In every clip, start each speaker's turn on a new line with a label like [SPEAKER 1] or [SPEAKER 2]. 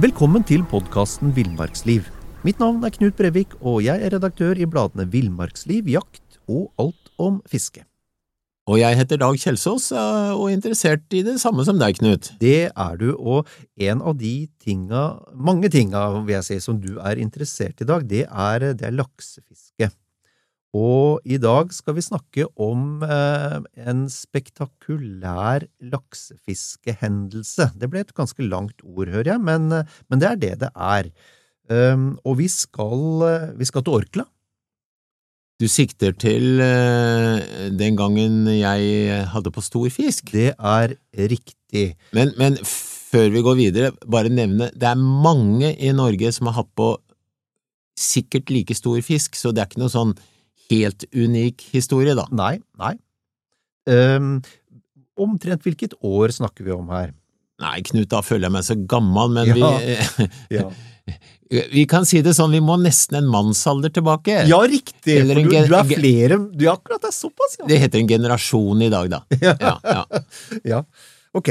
[SPEAKER 1] Velkommen til podkasten Villmarksliv. Mitt navn er Knut Brevik, og jeg er redaktør i bladene Villmarksliv, Jakt og Alt om fiske.
[SPEAKER 2] Og jeg heter Dag Kjelsås og er interessert i det samme som deg, Knut.
[SPEAKER 1] Det er du, og en av de tinga, mange tinga, vil jeg si, som du er interessert i dag, det er, det er laksefiske. Og i dag skal vi snakke om eh, en spektakulær laksefiskehendelse. Det ble et ganske langt ord, hører jeg, men, men det er det det er. Um, og vi skal, vi skal til Orkla.
[SPEAKER 2] Du sikter til uh, den gangen jeg hadde på stor fisk?
[SPEAKER 1] Det er riktig.
[SPEAKER 2] Men, men før vi går videre, bare nevne det er mange i Norge som har hatt på sikkert like stor fisk, så det er ikke noe sånn helt unik historie, da.
[SPEAKER 1] Nei, nei. Um, omtrent hvilket år snakker vi om her?
[SPEAKER 2] Nei, Knut, da føler jeg meg så gammel, men
[SPEAKER 1] Ja.
[SPEAKER 2] vi
[SPEAKER 1] Ja,
[SPEAKER 2] Vi kan si det sånn, vi må nesten en mannsalder tilbake.
[SPEAKER 1] ja riktig! For du, du er flere Du er akkurat det er såpass, ja.
[SPEAKER 2] Det heter en generasjon i dag, da.
[SPEAKER 1] Ja.
[SPEAKER 2] Ja, ja.
[SPEAKER 1] ja. Ok.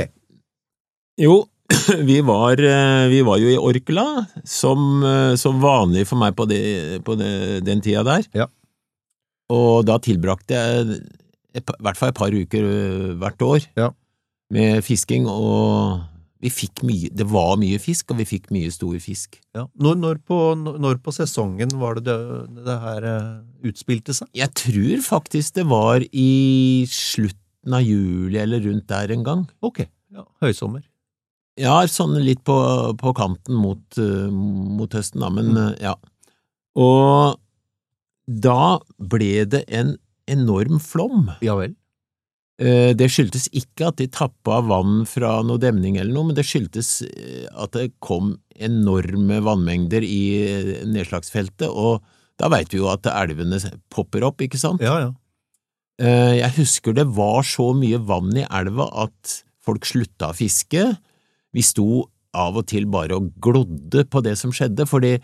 [SPEAKER 2] Jo, vi var, eh, vi var jo i Orkla, som, eh, som vanlig for meg på, det, på det, den tida der.
[SPEAKER 1] Ja.
[SPEAKER 2] Og da tilbrakte jeg et, i hvert fall et par uker eh, hvert år
[SPEAKER 1] Ja.
[SPEAKER 2] med fisking, og vi fikk mye, det var mye fisk, og vi fikk mye stor fisk.
[SPEAKER 1] Ja. Når, når, på, når på sesongen var det det, det her eh, utspilte seg?
[SPEAKER 2] Jeg tror faktisk det var i slutten av juli eller rundt der en gang.
[SPEAKER 1] Ok. Ja, høysommer.
[SPEAKER 2] Ja, sånn litt på, på kanten mot, eh, mot høsten, da, men
[SPEAKER 1] Mm.
[SPEAKER 2] ja. Og da ble det en enorm flom.
[SPEAKER 1] Ja vel.
[SPEAKER 2] Eh, Det skyldtes ikke at de tappa vann fra noe demning eller noe, men det skyldtes eh, at det kom enorme vannmengder i eh, nedslagsfeltet, og da veit vi jo at elvene popper opp, ikke sant?
[SPEAKER 1] Ja, ja.
[SPEAKER 2] Jeg husker det var så mye vann i elva at folk slutta å fiske. Vi sto av og til bare og glodde på det som skjedde, fordi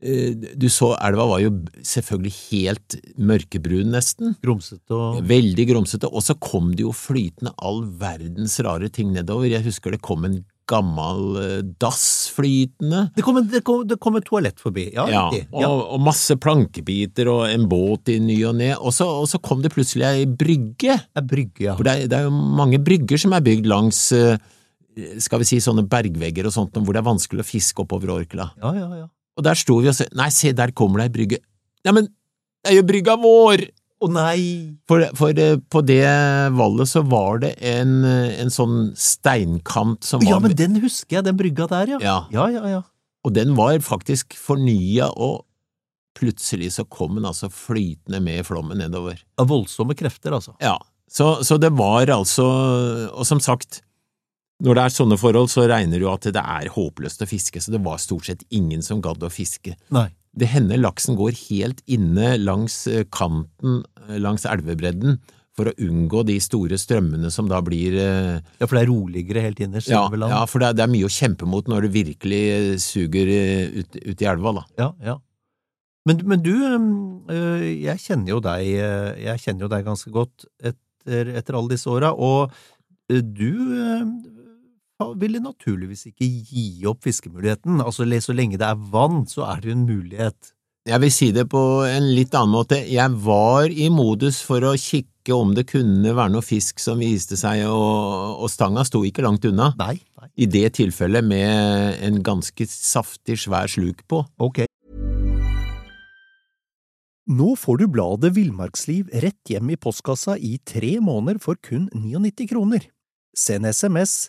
[SPEAKER 2] du så elva var jo selvfølgelig helt mørkebrun nesten.
[SPEAKER 1] Grumsete og
[SPEAKER 2] Veldig grumsete, og så kom det jo flytende all verdens rare ting nedover. Jeg husker det kom en gammel eh, dass flytende.
[SPEAKER 1] Det kom, en, det, kom, det kom et toalett forbi. Ja,
[SPEAKER 2] Ja,
[SPEAKER 1] riktig.
[SPEAKER 2] og,
[SPEAKER 1] Ja.
[SPEAKER 2] og masse plankebiter og en båt i ny og ne, og så, og så kom det plutselig ei brygge.
[SPEAKER 1] Er brygge, ja.
[SPEAKER 2] For det er, det er jo mange brygger som er bygd langs eh, skal vi si sånne bergvegger og sånt, hvor det er vanskelig å fiske oppover Orkla.
[SPEAKER 1] Ja, ja, ja.
[SPEAKER 2] Og der sto vi og så nei, se, der kommer det ei brygge. Ja, men det er jo brygga vår!
[SPEAKER 1] Å nei!
[SPEAKER 2] For, for eh, på det vallet så var det en, eh, en sånn steinkant som var
[SPEAKER 1] Ja, men den husker jeg, den brygga der, ja.
[SPEAKER 2] Ja.
[SPEAKER 1] Ja, ja, ja.
[SPEAKER 2] Og den var faktisk fornya, og plutselig så kom den altså flytende med flommen nedover.
[SPEAKER 1] Av voldsomme krefter, altså.
[SPEAKER 2] Ja, så, så det var altså Og som sagt, når det er sånne forhold, så regner du at det er håpløst å fiske, så det var stort sett ingen som gadd å fiske.
[SPEAKER 1] Nei.
[SPEAKER 2] Det hender laksen går helt inne langs eh, kanten, eh, langs elvebredden, for å unngå de store strømmene som da blir eh,
[SPEAKER 1] Ja, for det er roligere helt innerst.
[SPEAKER 2] ja, ja, for det er, det er mye å kjempe mot når det virkelig suger ut, ut i elva, da.
[SPEAKER 1] ja, ja. Men, men du, jeg kjenner jo deg, jeg kjenner jo deg ganske godt etter, etter alle disse åra, og du ville naturligvis ikke gi opp fiskemuligheten. Altså, så lenge det er vann, så er det jo en mulighet.
[SPEAKER 2] Jeg vil si det på en litt annen måte. Jeg var i modus for å kikke om det kunne være noe fisk som viste seg, og, og stanga sto ikke langt unna.
[SPEAKER 1] Nei, nei.
[SPEAKER 2] I det tilfellet med en ganske saftig, svær sluk på.
[SPEAKER 1] Ok. Nå får du bladet Villmarksliv rett hjem i postkassa i tre måneder for kun 99 kroner. Send SMS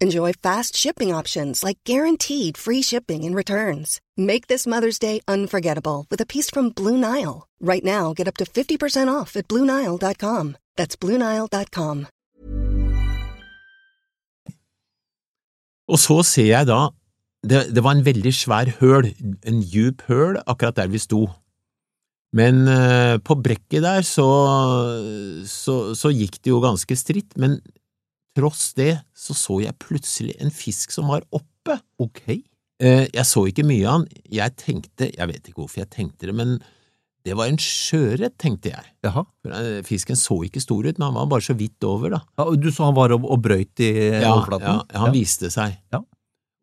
[SPEAKER 3] Enjoy fast shipping options like guaranteed free shipping and returns. Make this Mother's Day unforgettable with a piece from Blue Nile. Right now, get up to 50% off at BlueNile.com. That's BlueNile.com.
[SPEAKER 2] Og så ser jeg da det, det var en veldig svær høl, en djup høl, akkurat der vi sto. Men uh, på brekket der så, så, så gikk det jo ganske stritt, men tross det så så jeg plutselig en fisk som var oppe.
[SPEAKER 1] Ok.
[SPEAKER 2] Eh, Jeg så ikke mye av han, jeg tenkte, jeg vet ikke hvorfor jeg tenkte det, men det var en sjøørret, tenkte jeg.
[SPEAKER 1] Jaha.
[SPEAKER 2] Eh, Fisken så ikke stor ut, men han var bare så vidt over, da.
[SPEAKER 1] Ja, og du så han var og, og brøyt i
[SPEAKER 2] Ja,
[SPEAKER 1] overflaten?
[SPEAKER 2] ja, han viste seg.
[SPEAKER 1] Ja.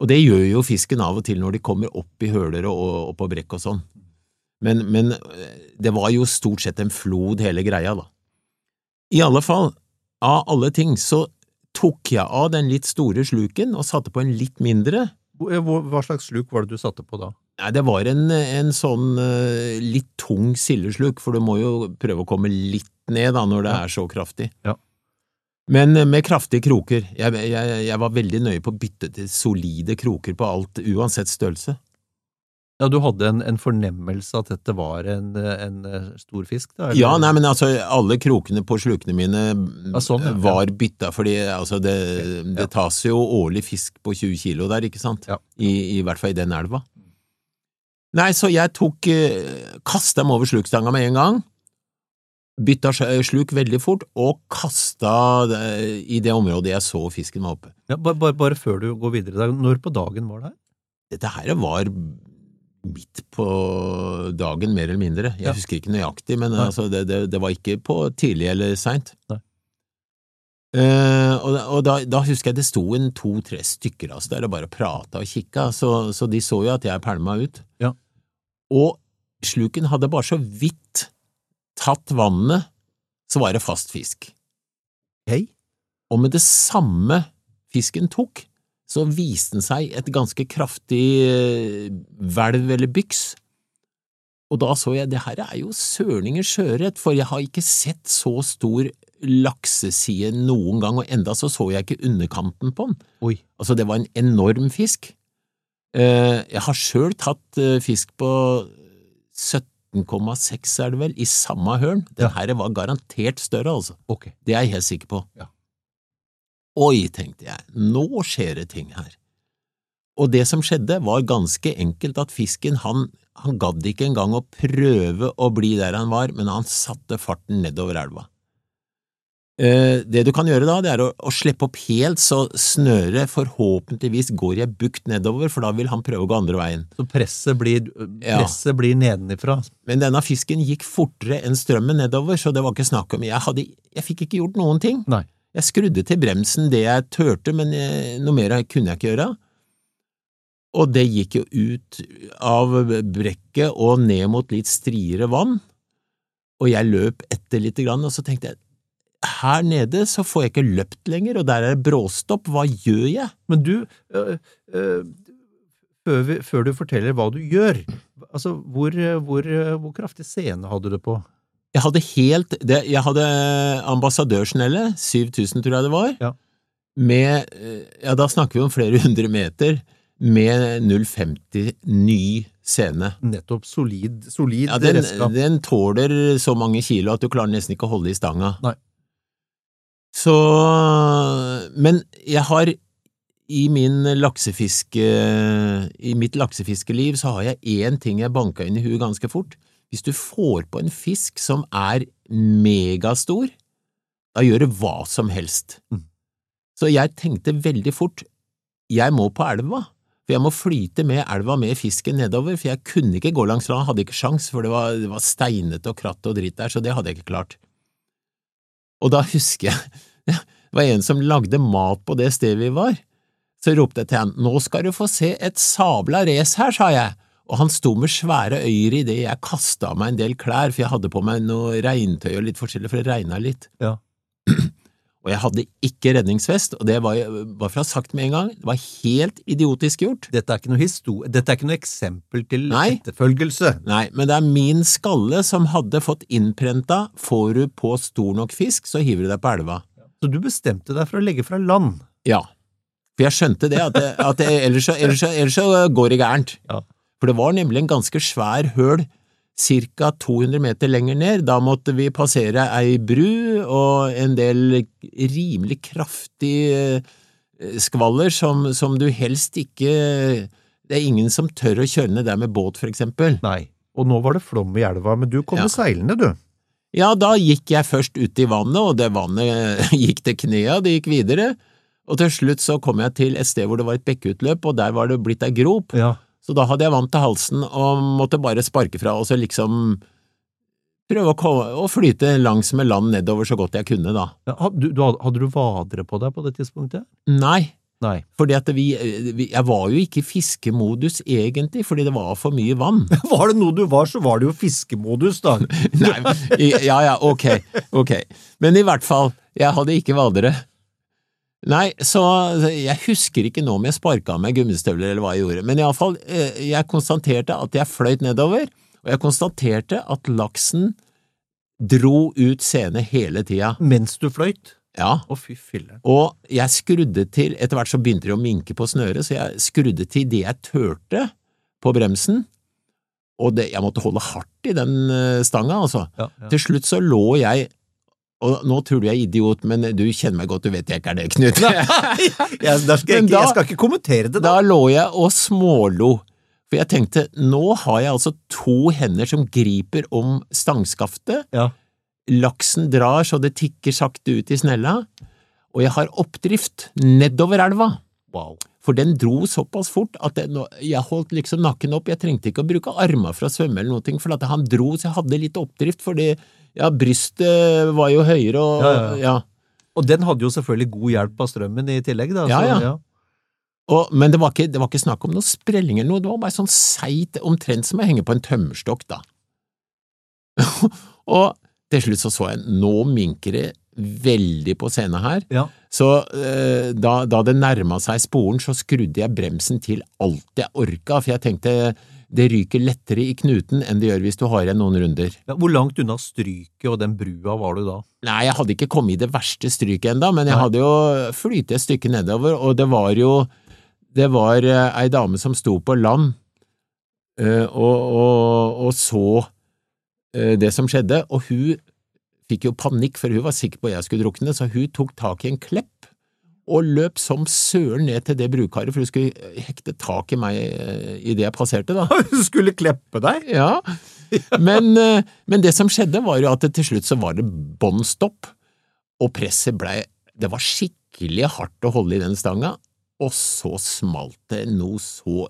[SPEAKER 2] Og det gjør jo fisken av og til når de kommer opp i høler og, og på brekk og sånn. Men, men eh, det var jo stort sett en flod hele greia, da. I alle fall, av alle ting, så tok jeg av den litt store sluken og satte på en litt mindre.
[SPEAKER 1] Hva slags sluk var det du satte på da?
[SPEAKER 2] Nei, det var en, en sånn eh, litt tung sildesluk, for du må jo prøve å komme litt ned da når det
[SPEAKER 1] Ja.
[SPEAKER 2] er så kraftig.
[SPEAKER 1] Ja.
[SPEAKER 2] Men eh, med kraftige kroker. Jeg, jeg, jeg var veldig nøye på å bytte til solide kroker på alt, uansett størrelse.
[SPEAKER 1] Ja, du hadde en, en fornemmelse at dette var en, en eh, stor fisk, da? eller?
[SPEAKER 2] Ja, nei, men altså, alle krokene på slukene mine
[SPEAKER 1] Ja, sånn, ja.
[SPEAKER 2] var bytta, fordi altså, det, det tas jo årlig fisk på 20 kilo der, ikke sant?
[SPEAKER 1] Ja.
[SPEAKER 2] I, I hvert fall i den elva. Nei, så jeg tok eh, Kasta dem over slukstanga med en gang, bytta sluk veldig fort, og kasta i det området jeg så fisken var oppe.
[SPEAKER 1] Ja, bare, bare, bare før du går videre, da. når på dagen var det her?
[SPEAKER 2] Dette her var midt på dagen, mer eller mindre. Jeg
[SPEAKER 1] Ja.
[SPEAKER 2] husker ikke nøyaktig, men altså, det, det, det var ikke på tidlig eller seint. Eh, og og da, da husker jeg det sto en to–tre stykker av oss der og bare prata og kikka, så, så de så jo at jeg pælma ut.
[SPEAKER 1] Ja.
[SPEAKER 2] Og sluken hadde bare så vidt tatt vannet, så var det fast fisk.
[SPEAKER 1] Hei?
[SPEAKER 2] Og med det samme fisken tok, så viste den seg et ganske kraftig eh, hvelv eller byks. Og da så jeg, det her er jo sørninger sjøørret, for jeg har ikke sett så stor lakseside noen gang, og enda så så jeg ikke underkanten på den.
[SPEAKER 1] Oi.
[SPEAKER 2] Altså, det var en enorm fisk. Eh, Jeg har sjøl tatt eh, fisk på 17,6 er det vel, i samme hørn. Den
[SPEAKER 1] Ja.
[SPEAKER 2] her var garantert større, altså.
[SPEAKER 1] Ok.
[SPEAKER 2] Det er jeg helt sikker på.
[SPEAKER 1] Ja.
[SPEAKER 2] Oi, tenkte jeg, nå skjer det ting her. Og det som skjedde, var ganske enkelt at fisken, han, han gadd ikke engang å prøve å bli der han var, men han satte farten nedover elva. Eh, det du kan gjøre da, det er å, å slippe opp helt så snøret forhåpentligvis går i ei bukt nedover, for da vil han prøve å gå andre veien.
[SPEAKER 1] Så presset blir,
[SPEAKER 2] Ja.
[SPEAKER 1] presset blir nedenifra?
[SPEAKER 2] Men denne fisken gikk fortere enn strømmen nedover, så det var ikke snakk om Jeg, hadde, jeg fikk ikke gjort noen ting.
[SPEAKER 1] Nei.
[SPEAKER 2] Jeg skrudde til bremsen det jeg turte, men eh, noe mer kunne jeg ikke gjøre. Og det gikk jo ut av brekket og ned mot litt striere vann, og jeg løp etter lite grann, og så tenkte jeg her nede så får jeg ikke løpt lenger, og der er det bråstopp, hva gjør jeg?
[SPEAKER 1] Men du, øh, øh, før, vi, før du forteller hva du gjør, altså hvor, hvor, hvor kraftig scene hadde du det på?
[SPEAKER 2] Jeg hadde helt det, Jeg hadde ambassadørsnelle, 7000 tror jeg det var,
[SPEAKER 1] Ja.
[SPEAKER 2] med Ja, da snakker vi om flere hundre meter, med 0,50 ny scene.
[SPEAKER 1] Nettopp solid, solid
[SPEAKER 2] Ja, den,
[SPEAKER 1] redskap.
[SPEAKER 2] den tåler så mange kilo at du klarer nesten ikke å holde i stanga.
[SPEAKER 1] Nei.
[SPEAKER 2] Så Men jeg har i min laksefiske I mitt laksefiskeliv så har jeg én ting jeg banka inn i huet ganske fort. Hvis du får på en fisk som er megastor, da gjør det hva som helst.
[SPEAKER 1] Mm.
[SPEAKER 2] Så jeg tenkte veldig fort jeg må på elva, for jeg må flyte med elva med fisken nedover, for jeg kunne ikke gå langs land, hadde ikke sjans, for det var, det var steinete og kratt og dritt der, så det hadde jeg ikke klart. Og da husker jeg det var en som lagde mat på det stedet vi var. Så ropte jeg til han, nå skal du få se et sabla race her, sa jeg, og han sto med svære øyre idet jeg kasta av meg en del klær, for jeg hadde på meg noe regntøy og litt forskjellig, for det regna litt.
[SPEAKER 1] Ja.
[SPEAKER 2] Og jeg hadde ikke redningsvest, og det var, bare for å ha sagt med en gang, det var helt idiotisk gjort.
[SPEAKER 1] Dette er ikke noe histor- Dette er ikke noe eksempel til
[SPEAKER 2] Nei.
[SPEAKER 1] etterfølgelse.
[SPEAKER 2] Nei, men det er min skalle som hadde fått innprenta, får du på stor nok fisk, så hiver du deg på elva.
[SPEAKER 1] Så du bestemte deg for å legge fra land.
[SPEAKER 2] Ja, for jeg skjønte det, at, det, at det, ellers, så, ellers, så, ellers så går det gærent.
[SPEAKER 1] Ja.
[SPEAKER 2] For det var nemlig en ganske svær høl ca. 200 meter lenger ned. Da måtte vi passere ei bru og en del rimelig kraftig eh, skvaller som, som du helst ikke Det er ingen som tør å kjøre ned der med båt, for eksempel.
[SPEAKER 1] Nei. Og nå var det flom i elva, men du kom
[SPEAKER 2] Ja.
[SPEAKER 1] seilende, du.
[SPEAKER 2] Ja, da gikk jeg først ut i vannet, og det vannet gikk til knea, det gikk videre, og til slutt så kom jeg til et sted hvor det var et bekkeutløp, og der var det blitt ei grop,
[SPEAKER 1] Ja.
[SPEAKER 2] Så da hadde jeg vann til halsen og måtte bare sparke fra, og så liksom prøve å, komme, å flyte langs med land nedover så godt jeg kunne, da.
[SPEAKER 1] Ja, had- du, du, hadde- hadde du vadere på deg på det tidspunktet?
[SPEAKER 2] Nei,
[SPEAKER 1] Nei.
[SPEAKER 2] fordi at vi, vi jeg var jo ikke i fiskemodus egentlig, fordi det var for mye vann.
[SPEAKER 1] Var det noe du var, så var det jo fiskemodus, da.
[SPEAKER 2] Nei, ja ja, ok, ok. Men i hvert fall, jeg hadde ikke vadere. Nei, så jeg husker ikke nå om jeg sparka av meg gummistøvler eller hva jeg gjorde, men iallfall, jeg konstaterte at jeg fløyt nedover, og jeg konstaterte at laksen dro ut sene hele tida.
[SPEAKER 1] Mens du fløyt.
[SPEAKER 2] Ja,
[SPEAKER 1] Å, fy filler'n.
[SPEAKER 2] og jeg skrudde til, etter hvert så begynte det å minke på snøret, så jeg skrudde til det jeg turte på bremsen, og det, jeg måtte holde hardt i den eh, stanga, altså.
[SPEAKER 1] Ja, ja.
[SPEAKER 2] Til slutt så lå jeg og nå tror du jeg er idiot, men du kjenner meg godt, du vet jeg ikke er det, Knut.
[SPEAKER 1] Jeg, der skal jeg, ikke,
[SPEAKER 2] da-
[SPEAKER 1] jeg skal ikke kommentere det, da.
[SPEAKER 2] Da lå jeg og smålo, for jeg tenkte nå har jeg altså to hender som griper om stangskaftet,
[SPEAKER 1] Ja.
[SPEAKER 2] laksen drar så det tikker sakte ut i snella, og jeg har oppdrift nedover elva.
[SPEAKER 1] Wow.
[SPEAKER 2] For den dro såpass fort at det, jeg holdt liksom nakken opp, jeg trengte ikke å bruke armer for å svømme eller noe, for at han dro så jeg hadde litt oppdrift, fordi ja, brystet var jo høyere og
[SPEAKER 1] Ja, ja, ja.
[SPEAKER 2] ja.
[SPEAKER 1] Og den hadde jo selvfølgelig god hjelp av strømmen i tillegg, da.
[SPEAKER 2] Ja,
[SPEAKER 1] så,
[SPEAKER 2] ja. Og, men det var, ikke, det var ikke snakk om noe sprelling eller noe, det var bare sånn seigt, omtrent som å henge på en tømmerstokk, da. og til slutt så så jeg, nå minker det veldig på scenen her,
[SPEAKER 1] Ja.
[SPEAKER 2] så eh, da, da det nærma seg sporen, så skrudde jeg bremsen til alt jeg orka, for jeg tenkte det ryker lettere i knuten enn det gjør hvis du har igjen noen runder.
[SPEAKER 1] Ja, hvor langt unna stryket og den brua var du da?
[SPEAKER 2] Nei, jeg hadde ikke kommet i det verste stryket enda, men jeg
[SPEAKER 1] Nei.
[SPEAKER 2] hadde jo flytet et stykke nedover, og det var jo det var eh, ei dame som sto på land eh, og, og, og så eh, det som skjedde, og hun fikk jo panikk, for hun var sikker på at jeg skulle drukne, så hun tok tak i en klepp og løp som søren ned til det brukaret, for hun skulle hekte tak i meg eh, idet jeg passerte, da.
[SPEAKER 1] Du skulle kleppe deg?
[SPEAKER 2] Ja, men, eh, men det som skjedde var jo at det til slutt så var det bånn stopp, og presset blei Det var skikkelig hardt å holde i den stanga, og så smalt det noe så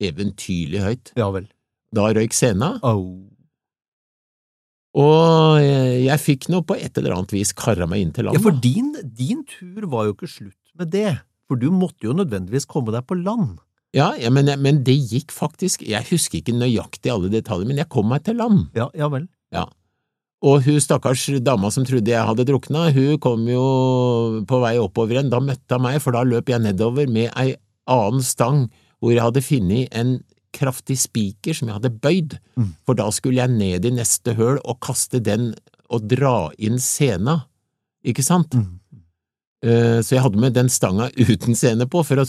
[SPEAKER 2] eventyrlig høyt.
[SPEAKER 1] Ja vel.
[SPEAKER 2] Da røyk scena,
[SPEAKER 1] Au.
[SPEAKER 2] Og jeg, jeg fikk nå på et eller annet vis karra meg inn til land.
[SPEAKER 1] Ja, for din, din tur var jo ikke slutt med det. For du måtte jo nødvendigvis komme deg på land.
[SPEAKER 2] Ja, ja men, men det gikk faktisk Jeg husker ikke nøyaktig alle detaljer, men jeg kom meg til land.
[SPEAKER 1] Ja, ja vel.
[SPEAKER 2] Ja. Og hun stakkars dama som trodde jeg hadde drukna, hun kom jo på vei oppover igjen. Da møtte hun meg, for da løp jeg nedover med ei annen stang hvor jeg hadde funnet en kraftig spiker som jeg hadde bøyd,
[SPEAKER 1] Mm.
[SPEAKER 2] for da skulle jeg ned i neste høl og kaste den og dra inn sena, ikke sant?
[SPEAKER 1] Mm.
[SPEAKER 2] Så jeg hadde med den stanga uten sene på for å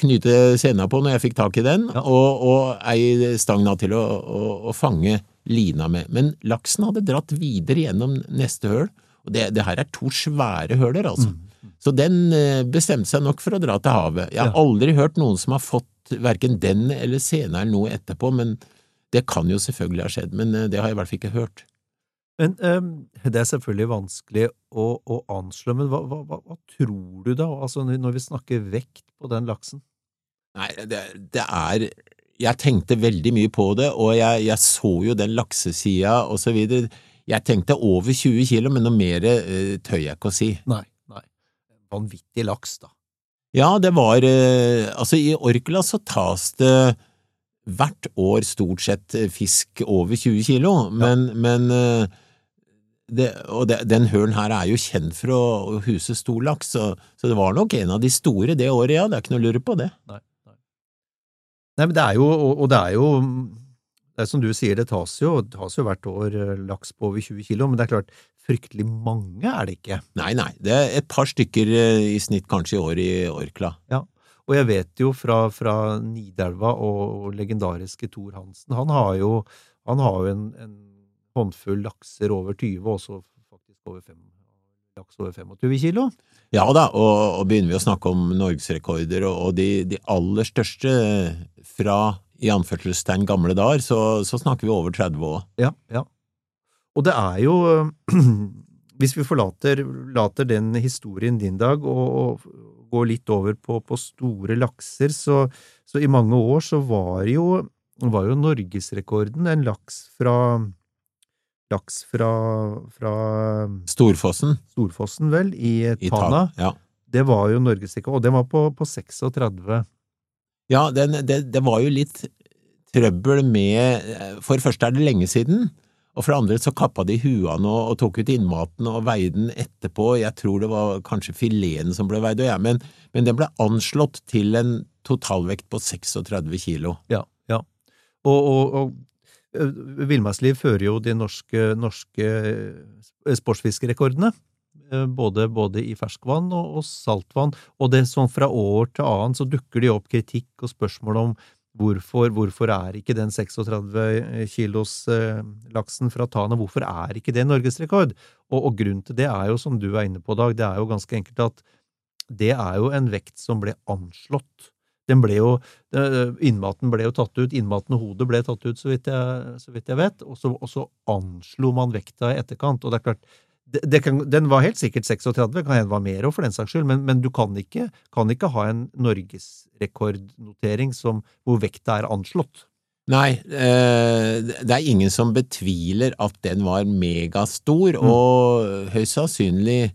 [SPEAKER 2] knyte sena på når jeg fikk tak i den,
[SPEAKER 1] Ja.
[SPEAKER 2] og, og ei stang til å, å, å fange lina med. Men laksen hadde dratt videre gjennom neste høl, og det, det her er to svære høler, altså.
[SPEAKER 1] Mm.
[SPEAKER 2] Så den eh, bestemte seg nok for å dra til havet. Jeg har
[SPEAKER 1] Ja.
[SPEAKER 2] aldri hørt noen som har fått verken den eller senere eller noe etterpå, men det kan jo selvfølgelig ha skjedd, men eh, det har jeg i hvert fall ikke hørt.
[SPEAKER 1] Men um, det er selvfølgelig vanskelig å, å anslå, men hva, hva, hva, hva tror du da, altså når vi snakker vekt på den laksen?
[SPEAKER 2] Nei, det, det er Jeg tenkte veldig mye på det, og jeg, jeg så jo den laksesida og så videre. Jeg tenkte over 20 kilo, men noe mer uh, tør jeg ikke å si.
[SPEAKER 1] Nei, nei. Vanvittig laks, da.
[SPEAKER 2] Ja, det var eh, Altså, i Orkla så tas det hvert år stort sett eh, fisk over 20 kilo, men, men eh, det, og det, den hølen her er jo kjent for å, å huse stor laks, så, så det var nok en av de store det året, ja, det er ikke noe å lure på det.
[SPEAKER 1] Nei, nei. Nei, men det er jo, og, og det er jo det er som du sier, det tas jo, det tas jo hvert år laks på over 20 kilo, men det er klart, fryktelig mange er det ikke.
[SPEAKER 2] Nei, nei, det er et par stykker eh, i snitt kanskje i år i Orkla.
[SPEAKER 1] Og jeg vet jo fra, fra Nidelva og, og legendariske Thor Hansen, han har jo, han har jo en, en håndfull lakser over 20, og også faktisk over 5, laks over 25 kilo.
[SPEAKER 2] Ja da, og, og begynner vi å snakke om norgesrekorder, og, og de, de aller største fra i anførselstegn gamle dager, så, så snakker vi over 30 år.
[SPEAKER 1] Ja, ja. Og det er jo Hvis vi forlater later den historien din, Dag, og, og går litt over på, på store lakser, så, så, i mange år så var jo, var jo norgesrekorden en laks fra Laks fra, fra
[SPEAKER 2] Storfossen.
[SPEAKER 1] Storfossen, vel, i
[SPEAKER 2] I
[SPEAKER 1] Tana.
[SPEAKER 2] I Ja.
[SPEAKER 1] Det var jo norgesrekord, og den var på, på 36.
[SPEAKER 2] Ja, den, det, det var jo litt trøbbel med For det første er det lenge siden, og for det andre så kappa de huene og, og tok ut innmaten og veide den etterpå. Jeg tror det var kanskje fileten som ble veid, ja, men, men den ble anslått til en totalvekt på 36 kilo.
[SPEAKER 1] Ja, ja. Og, og, og Villmarksliv fører jo de norske, norske sportsfiskerekordene. Både, både i ferskvann og, og saltvann. Og det sånn fra år til annen så dukker det opp kritikk og spørsmål om hvorfor, hvorfor er ikke den 36 kilos eh, laksen fra Tana, hvorfor er ikke det norgesrekord? Og, og grunnen til det er jo, som du er inne på, Dag, det er jo ganske enkelt at det er jo en vekt som ble anslått. Den ble jo, Innmaten ble jo tatt ut, innmaten og hodet ble tatt ut, så vidt jeg, så vidt jeg vet, og så, og så anslo man vekta i etterkant. Og det er klart, kan, den var helt sikkert 36, kan hende var mer òg, for den saks skyld, men, men du kan ikke, kan ikke ha en norgesrekordnotering som, hvor vekta er anslått.
[SPEAKER 2] Nei, eh, det er ingen som betviler at den var megastor,
[SPEAKER 1] Mm.
[SPEAKER 2] og høyst sannsynlig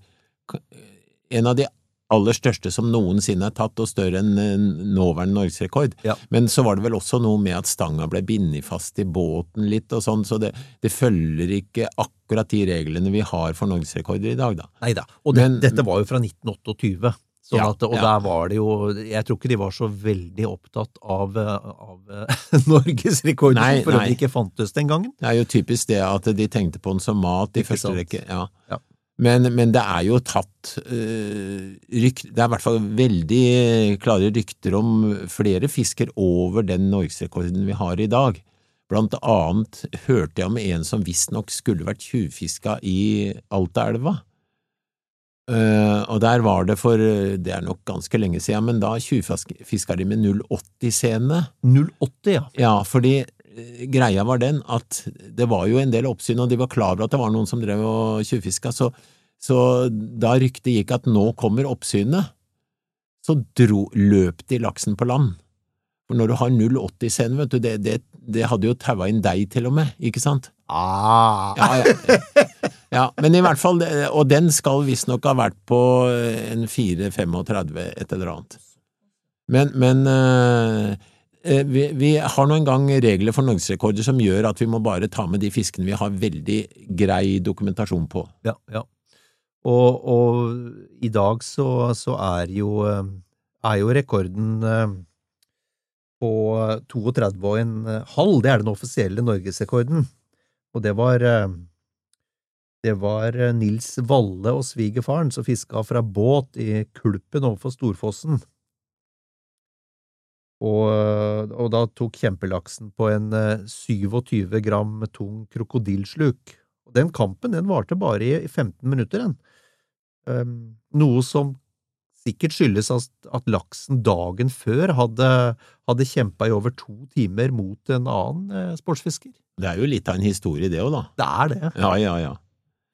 [SPEAKER 2] en av de aller største som noensinne er tatt, og større enn eh, nåværende norgesrekord.
[SPEAKER 1] Ja.
[SPEAKER 2] Men så var det vel også noe med at stanga ble bindet fast i båten litt og sånn, så det, det følger ikke akkurat de reglene vi har for norgesrekorder i dag, da.
[SPEAKER 1] Nei da. Og det,
[SPEAKER 2] Men-
[SPEAKER 1] dette var jo fra 1928. Sånn at, og
[SPEAKER 2] ja.
[SPEAKER 1] der var det jo Jeg tror ikke de var så veldig opptatt av, av norgesrekorden, som for øvrig ikke fantes den gangen.
[SPEAKER 2] Det er jo typisk det at de tenkte på den som mat i første rekke. Ja. Men, men det er jo tatt øh, rykt, Det er i hvert fall veldig klare rykter om flere fisker over den norgesrekorden vi har i dag. Blant annet hørte jeg om en som visstnok skulle vært tjuvfiska i Altaelva. Uh, og der var det for, øh, det er nok ganske lenge siden, men da tjuvfiska de med 080-scene.
[SPEAKER 1] 080, ja.
[SPEAKER 2] Ja, fordi eh, greia var den at det var jo en del oppsyn, og de var klar over at det var noen som drev og tjuvfiska, så, så da ryktet gikk at nå kommer oppsynet, så dro, løp de laksen på land. For når du har 080-scene, vet du, det, det, det hadde jo taua inn deg til og med, ikke sant?
[SPEAKER 1] Ah.
[SPEAKER 2] Ja, ja. ja, men i hvert fall, og den skal visstnok ha vært på en 4-35, et eller annet. Men, men eh, eh, vi, vi har nå engang regler for norgesrekorder som gjør at vi må bare ta med de fiskene vi har veldig grei dokumentasjon på.
[SPEAKER 1] Ja, ja. Og, og i dag så, så er jo, eh, er jo rekorden eh, på 32 og en halv, det er den offisielle norgesrekorden. Og det var eh, det var eh, Nils Valle og svigerfaren som fiska fra båt i Kulpen overfor Storfossen. Og, eh, og da tok kjempelaksen på en eh, 27 gram tung krokodillsluk. Og den kampen den varte bare i i 15 minutter, den. Um, noe som sikkert skyldes at, at laksen dagen før hadde, hadde kjempa i over to timer mot en annen eh, sportsfisker.
[SPEAKER 2] Det er jo litt av en historie det òg, da.
[SPEAKER 1] Det er det.
[SPEAKER 2] Ja, ja, ja.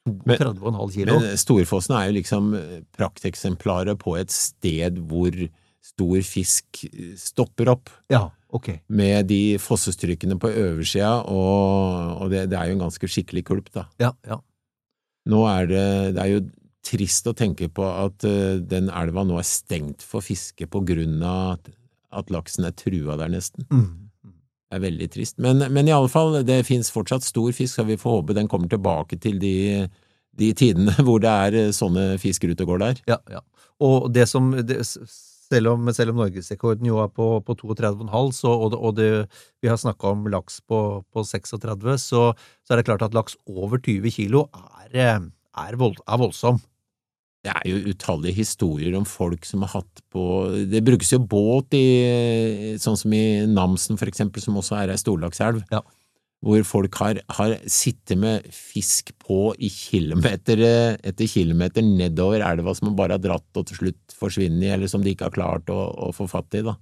[SPEAKER 1] 32,5 kilo.
[SPEAKER 2] Men Storfossen er jo liksom prakteksemplaret på et sted hvor stor fisk stopper opp.
[SPEAKER 1] ja, ok.
[SPEAKER 2] med de fossestrykkene på øversida, og, og det, det er jo en ganske skikkelig kulp, da.
[SPEAKER 1] Ja, ja.
[SPEAKER 2] Nå er det, det er jo trist å tenke på at uh, den elva nå er stengt for fiske på grunn av at, at laksen er trua der, nesten.
[SPEAKER 1] Mm.
[SPEAKER 2] Det er veldig trist. Men, men i alle fall, det finnes fortsatt stor fisk, så vi får håpe den kommer tilbake til de, de tidene hvor det er eh, sånne fisk ute og går der.
[SPEAKER 1] Ja, ja. Og det som det, selv, om, selv om norgesrekorden jo er på, på 32,5, så, og, det, og det, vi har snakka om laks på, på 36, så, så er det klart at laks over 20 kilo er, er, vold, er voldsom.
[SPEAKER 2] Det er jo utallige historier om folk som har hatt på Det brukes jo båt i sånn som i Namsen, for eksempel, som også er ei storlakselv,
[SPEAKER 1] Ja.
[SPEAKER 2] Hvor folk har, har sittet med fisk på i kilometer etter kilometer nedover elva som bare har dratt og til slutt forsvunnet, eller som de ikke har klart å, å få fatt i, da.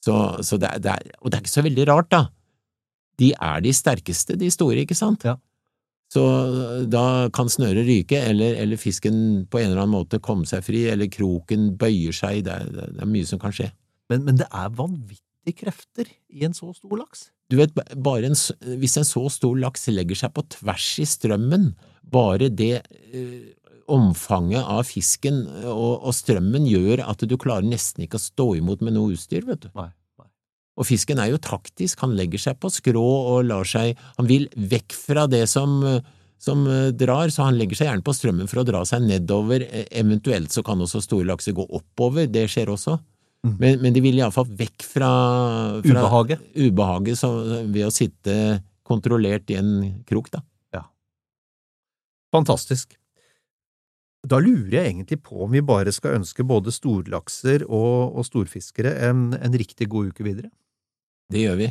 [SPEAKER 2] Så, så det, er, det er, og det er ikke så veldig rart, da. De er de sterkeste, de store, ikke sant?
[SPEAKER 1] Ja.
[SPEAKER 2] Så da kan snøret ryke, eller, eller, fisken på en eller annen måte komme seg fri, eller kroken bøyer seg, det er, det er mye som kan skje.
[SPEAKER 1] Men, men det er vanvittige krefter i en så stor laks.
[SPEAKER 2] Du vet, bare en, hvis en så stor laks legger seg på tvers i strømmen, bare det eh, omfanget av fisken og, og, strømmen gjør at du klarer nesten ikke å stå imot med noe utstyr, vet du.
[SPEAKER 1] Nei, nei.
[SPEAKER 2] Og fisken er jo taktisk, han legger seg på skrå og lar seg… Han vil vekk fra det som, som drar, så han legger seg gjerne på strømmen for å dra seg nedover. Eventuelt så kan også store lakser gå oppover, det skjer også. Mm. Men, men, de vil iallfall vekk fra,
[SPEAKER 1] fra ubehaget,
[SPEAKER 2] ubehaget så, ved å sitte kontrollert i en krok, da.
[SPEAKER 1] Ja. Fantastisk. Da lurer jeg egentlig på om vi bare skal ønske både storlakser og, og storfiskere en, en riktig god uke videre?
[SPEAKER 2] Det gjør vi.